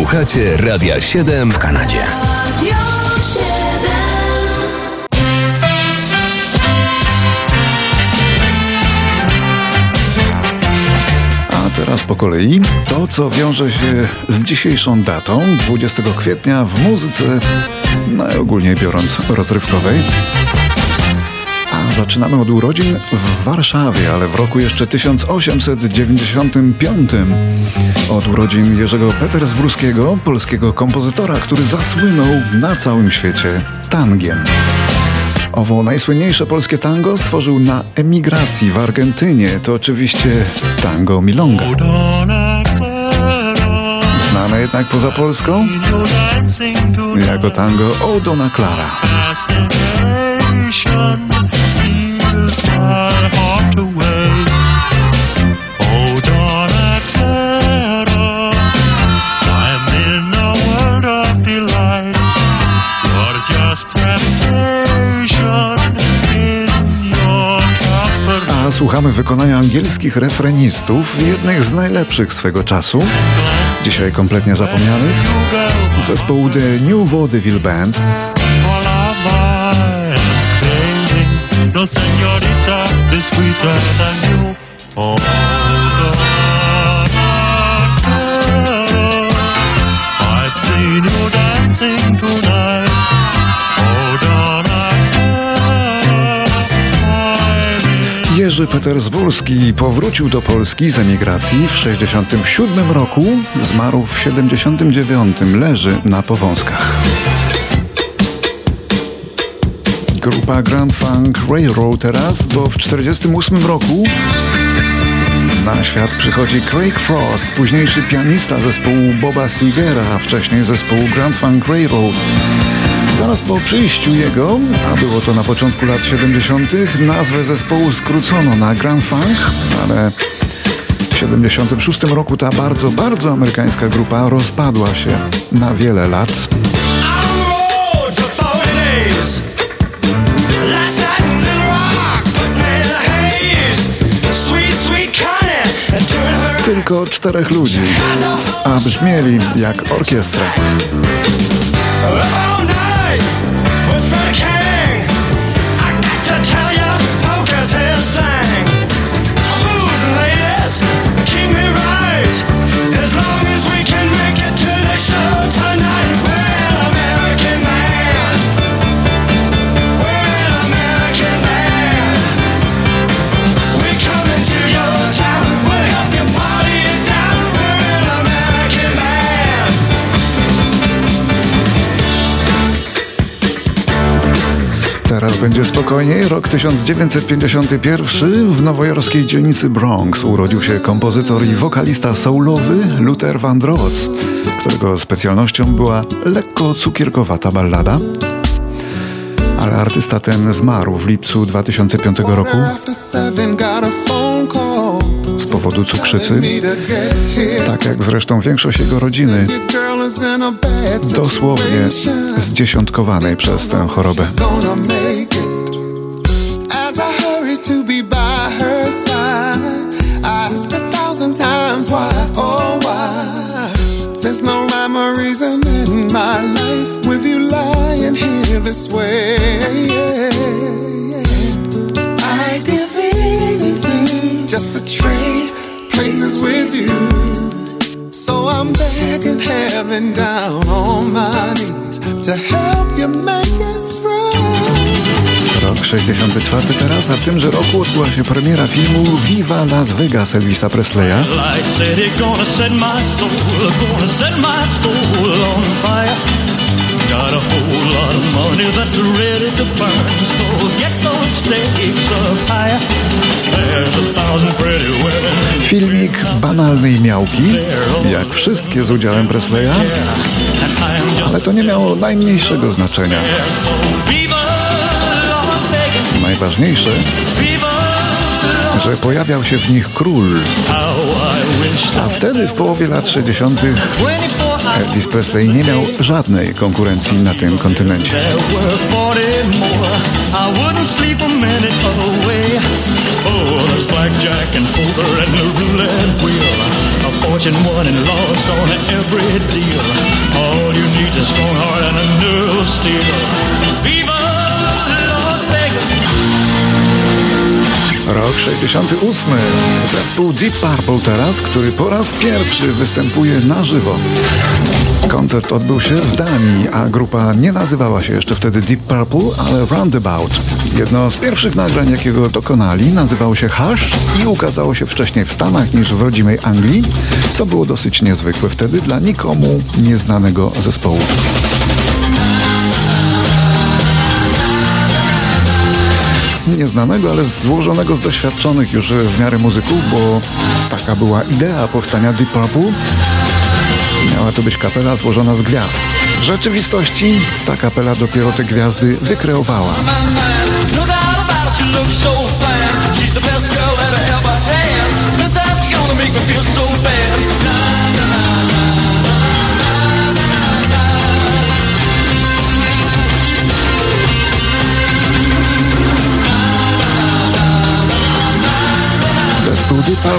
Słuchacie Radia 7 w Kanadzie. Teraz po kolei to, co wiąże się z dzisiejszą datą, 20 kwietnia w muzyce, najogólniej biorąc, rozrywkowej. Zaczynamy od urodzin w Warszawie, ale w roku jeszcze 1895. Od urodzin Jerzego Petersburskiego, polskiego kompozytora, który zasłynął na całym świecie tangiem. Owo najsłynniejsze polskie tango stworzył na emigracji w Argentynie. To oczywiście tango milonga. Znane jednak poza Polską jako tango O Dona Clara. Wykonania angielskich refrenistów, jednych z najlepszych swego czasu, dzisiaj kompletnie zapomnianych, zespołu The New Vaudeville Band. Jerzy Petersburski powrócił do Polski z emigracji w 67 roku, zmarł w 79, leży na powązkach. Grupa Grand Funk Railroad teraz, bo w 48 roku na świat przychodzi Craig Frost, późniejszy pianista zespołu Boba Segera, a wcześniej zespołu Grand Funk Railroad. Zaraz po przyjściu jego, a było to na początku lat 70., nazwę zespołu skrócono na Grand Funk, ale w 76 roku ta bardzo, bardzo amerykańska grupa rozpadła się na wiele lat. Tylko czterech ludzi, a brzmieli jak orkiestra. What's that? Teraz będzie spokojniej. Rok 1951 w nowojorskiej dzielnicy Bronx urodził się kompozytor i wokalista soulowy Luther Vandross, którego specjalnością była lekko cukierkowata ballada. Ale artysta ten zmarł w lipcu 2005 roku z powodu cukrzycy, tak jak zresztą większość jego rodziny, dosłownie zdziesiątkowanej przez tę chorobę. No reason in my life with you lying here this way. I'd trade places with you. So I'm begging heaven down on my knees to help you make it through. Rok 64 teraz, a w tymże roku odbyła się premiera filmu Viva Las Vegas Elvisa Presleya. Got a whole lot of money that's ready to burn, so get those stakes up higher. Filmik banalnej miałki, jak wszystkie z udziałem Presleya, ale to nie miało najmniejszego znaczenia. Najważniejsze, że pojawiał się w nich król. A wtedy w połowie lat 60. Elvis Presley nie miał żadnej konkurencji na tym kontynencie. Fortune won and lost on every deal. All you need is a strong heart and a nerve of steel. 68. Zespół Deep Purple teraz, który po raz pierwszy występuje na żywo. Koncert odbył się w Danii, a grupa nie nazywała się jeszcze wtedy Deep Purple, ale Roundabout. Jedno z pierwszych nagrań, jakiego dokonali, nazywało się Hush i ukazało się wcześniej w Stanach niż w rodzimej Anglii, co było dosyć niezwykłe wtedy dla nikomu nieznanego zespołu. Nieznanego, ale złożonego z doświadczonych już w miarę muzyków, bo taka była idea powstania Deep Purple. Miała to być kapela złożona z gwiazd. W rzeczywistości ta kapela dopiero te gwiazdy wykreowała. Zespół Deep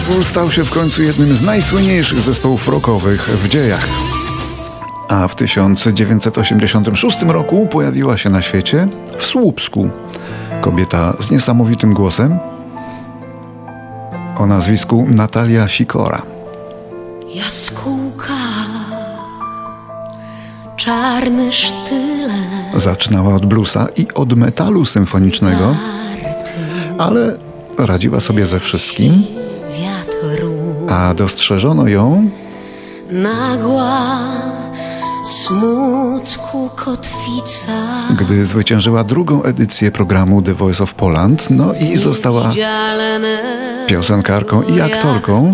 Purple stał się w końcu jednym z najsłynniejszych zespołów rockowych w dziejach. A w 1986 roku pojawiła się na świecie w Słupsku kobieta z niesamowitym głosem o nazwisku Natalia Sikora. Jaskółka, czarny sztyle. Zaczynała od bluesa i od metalu symfonicznego, ale radziła sobie ze wszystkim, a dostrzeżono ją nagła, smutku kotwica. gdy zwyciężyła drugą edycję programu The Voice of Poland, no i została piosenkarką i aktorką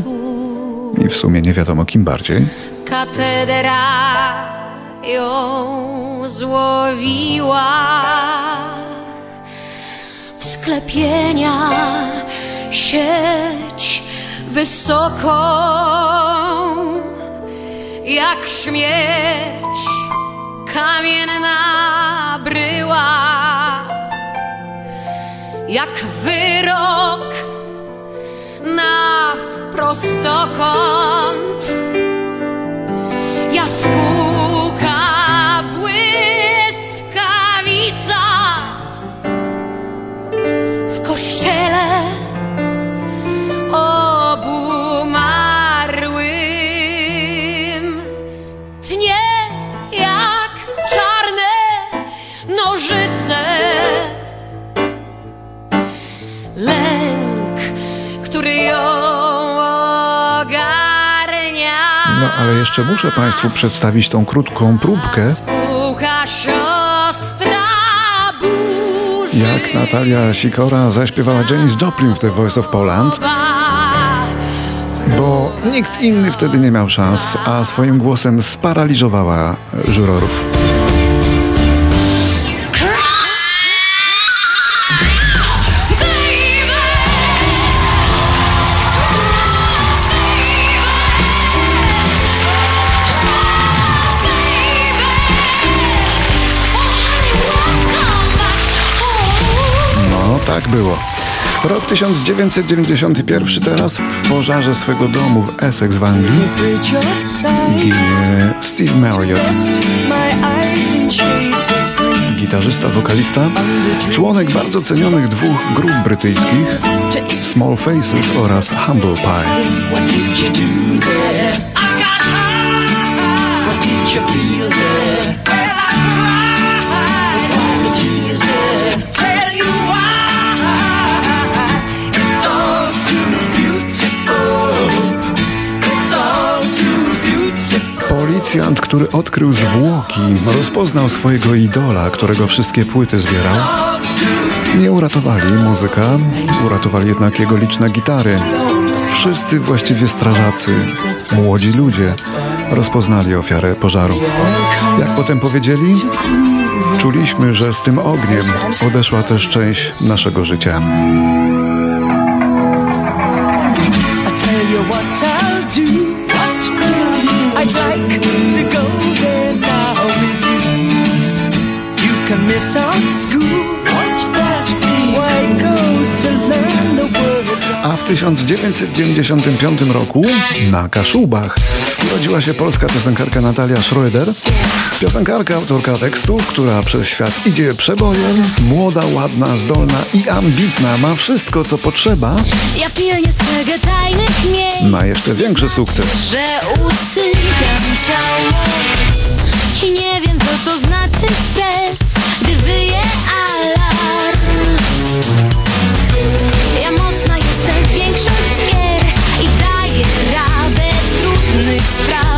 i w sumie nie wiadomo kim bardziej. Katedra ją złowiła w sklepienia sieć wysoką jak śmierć kamienna bryła jak wyrok na prostokąt. Jaskółka nożyce lęk, który ją ogarnia. No ale jeszcze muszę Państwu przedstawić tą krótką próbkę, Słucha siostra burzy. jak Natalia Sikora zaśpiewała Janis Joplin w The Voice of Poland, bo nikt inny wtedy nie miał szans, a swoim głosem sparaliżowała żurorów. Tak było. Rok 1991 teraz w pożarze swego domu w Essex w Anglii ginie Steve Marriott, gitarzysta, wokalista, członek bardzo cenionych dwóch grup brytyjskich Small Faces oraz Humble Pie. Policjant, który odkrył zwłoki, rozpoznał swojego idola, którego wszystkie płyty zbierał. Nie uratowali muzyka, uratowali jednak jego liczne gitary. Wszyscy właściwie strażacy, młodzi ludzie, rozpoznali ofiarę pożaru. Jak potem powiedzieli, czuliśmy, że z tym ogniem odeszła też część naszego życia. I tell you what I'll do. I'd like to go there now with you. You can miss out school. 1995 roku na Kaszubach urodziła się polska piosenkarka Natalia Schroeder. Piosenkarka, autorka tekstów, która przez świat idzie przebojem, młoda, ładna, zdolna i ambitna, ma wszystko co potrzeba. Ja pilnie strzegę tajnych miejsc Ma jeszcze większy sukces. Że usypiam ciało I nie wiem co to znaczy stres Gdy wyje alarm w trudnych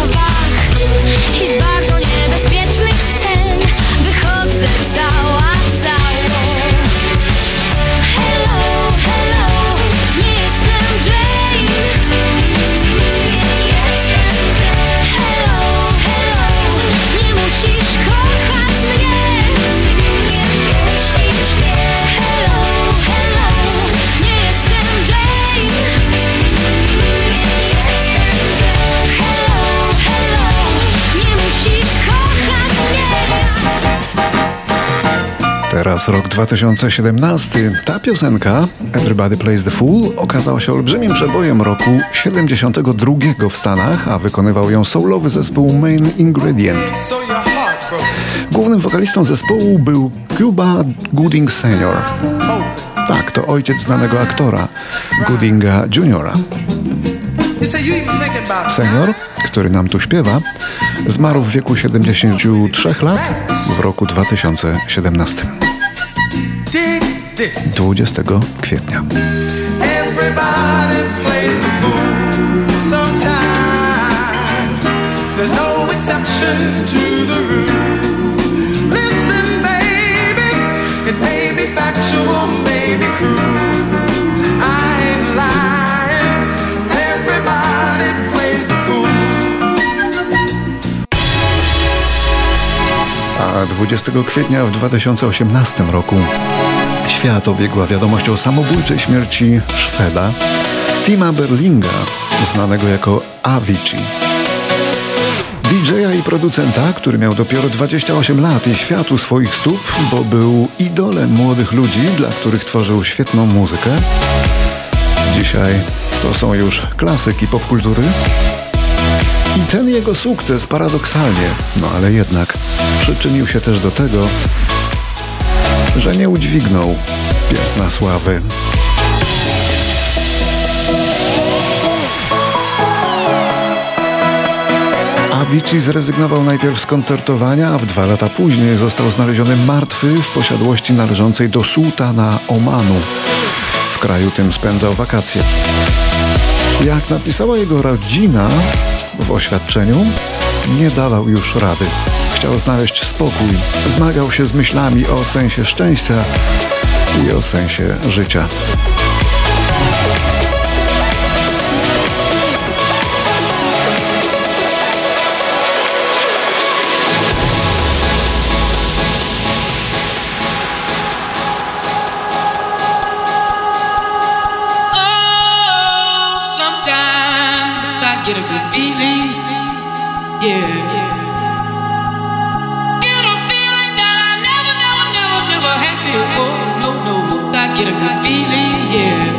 Teraz rok 2017. Ta piosenka, Everybody Plays the Fool, okazała się olbrzymim przebojem roku 72 w Stanach, a wykonywał ją soulowy zespół Main Ingredient. Głównym wokalistą zespołu był Cuba Gooding Sr. Tak, to ojciec znanego aktora, Goodinga Jr. Senior, który nam tu śpiewa, zmarł w wieku 73 lat w roku 2017. 20 kwietnia. Everybody plays the fool sometimes. There's no exception to the rule. Listen, baby, it may be factual, maybe cruel. A 20 kwietnia w 2018 roku świat obiegła wiadomość o samobójczej śmierci Szweda Tima Berlinga, znanego jako Avicii. DJ-a i producenta, który miał dopiero 28 lat i świat u swoich stóp, bo był idolem młodych ludzi, dla których tworzył świetną muzykę. Dzisiaj to są już klasyki popkultury. I ten jego sukces paradoksalnie, no ale jednak, przyczynił się też do tego, że nie udźwignął piętna sławy. Avicii zrezygnował najpierw z koncertowania, a w dwa lata później został znaleziony martwy w posiadłości należącej do sułtana Omanu. W kraju tym spędzał wakacje. Jak napisała jego rodzina w oświadczeniu, nie dawał już rady. Chciał znaleźć spokój, zmagał się z myślami o sensie szczęścia i o sensie życia. Get a good feeling. Yeah. Get a feeling that I never, never, never, never had before. No, no, I get a good feeling. Yeah.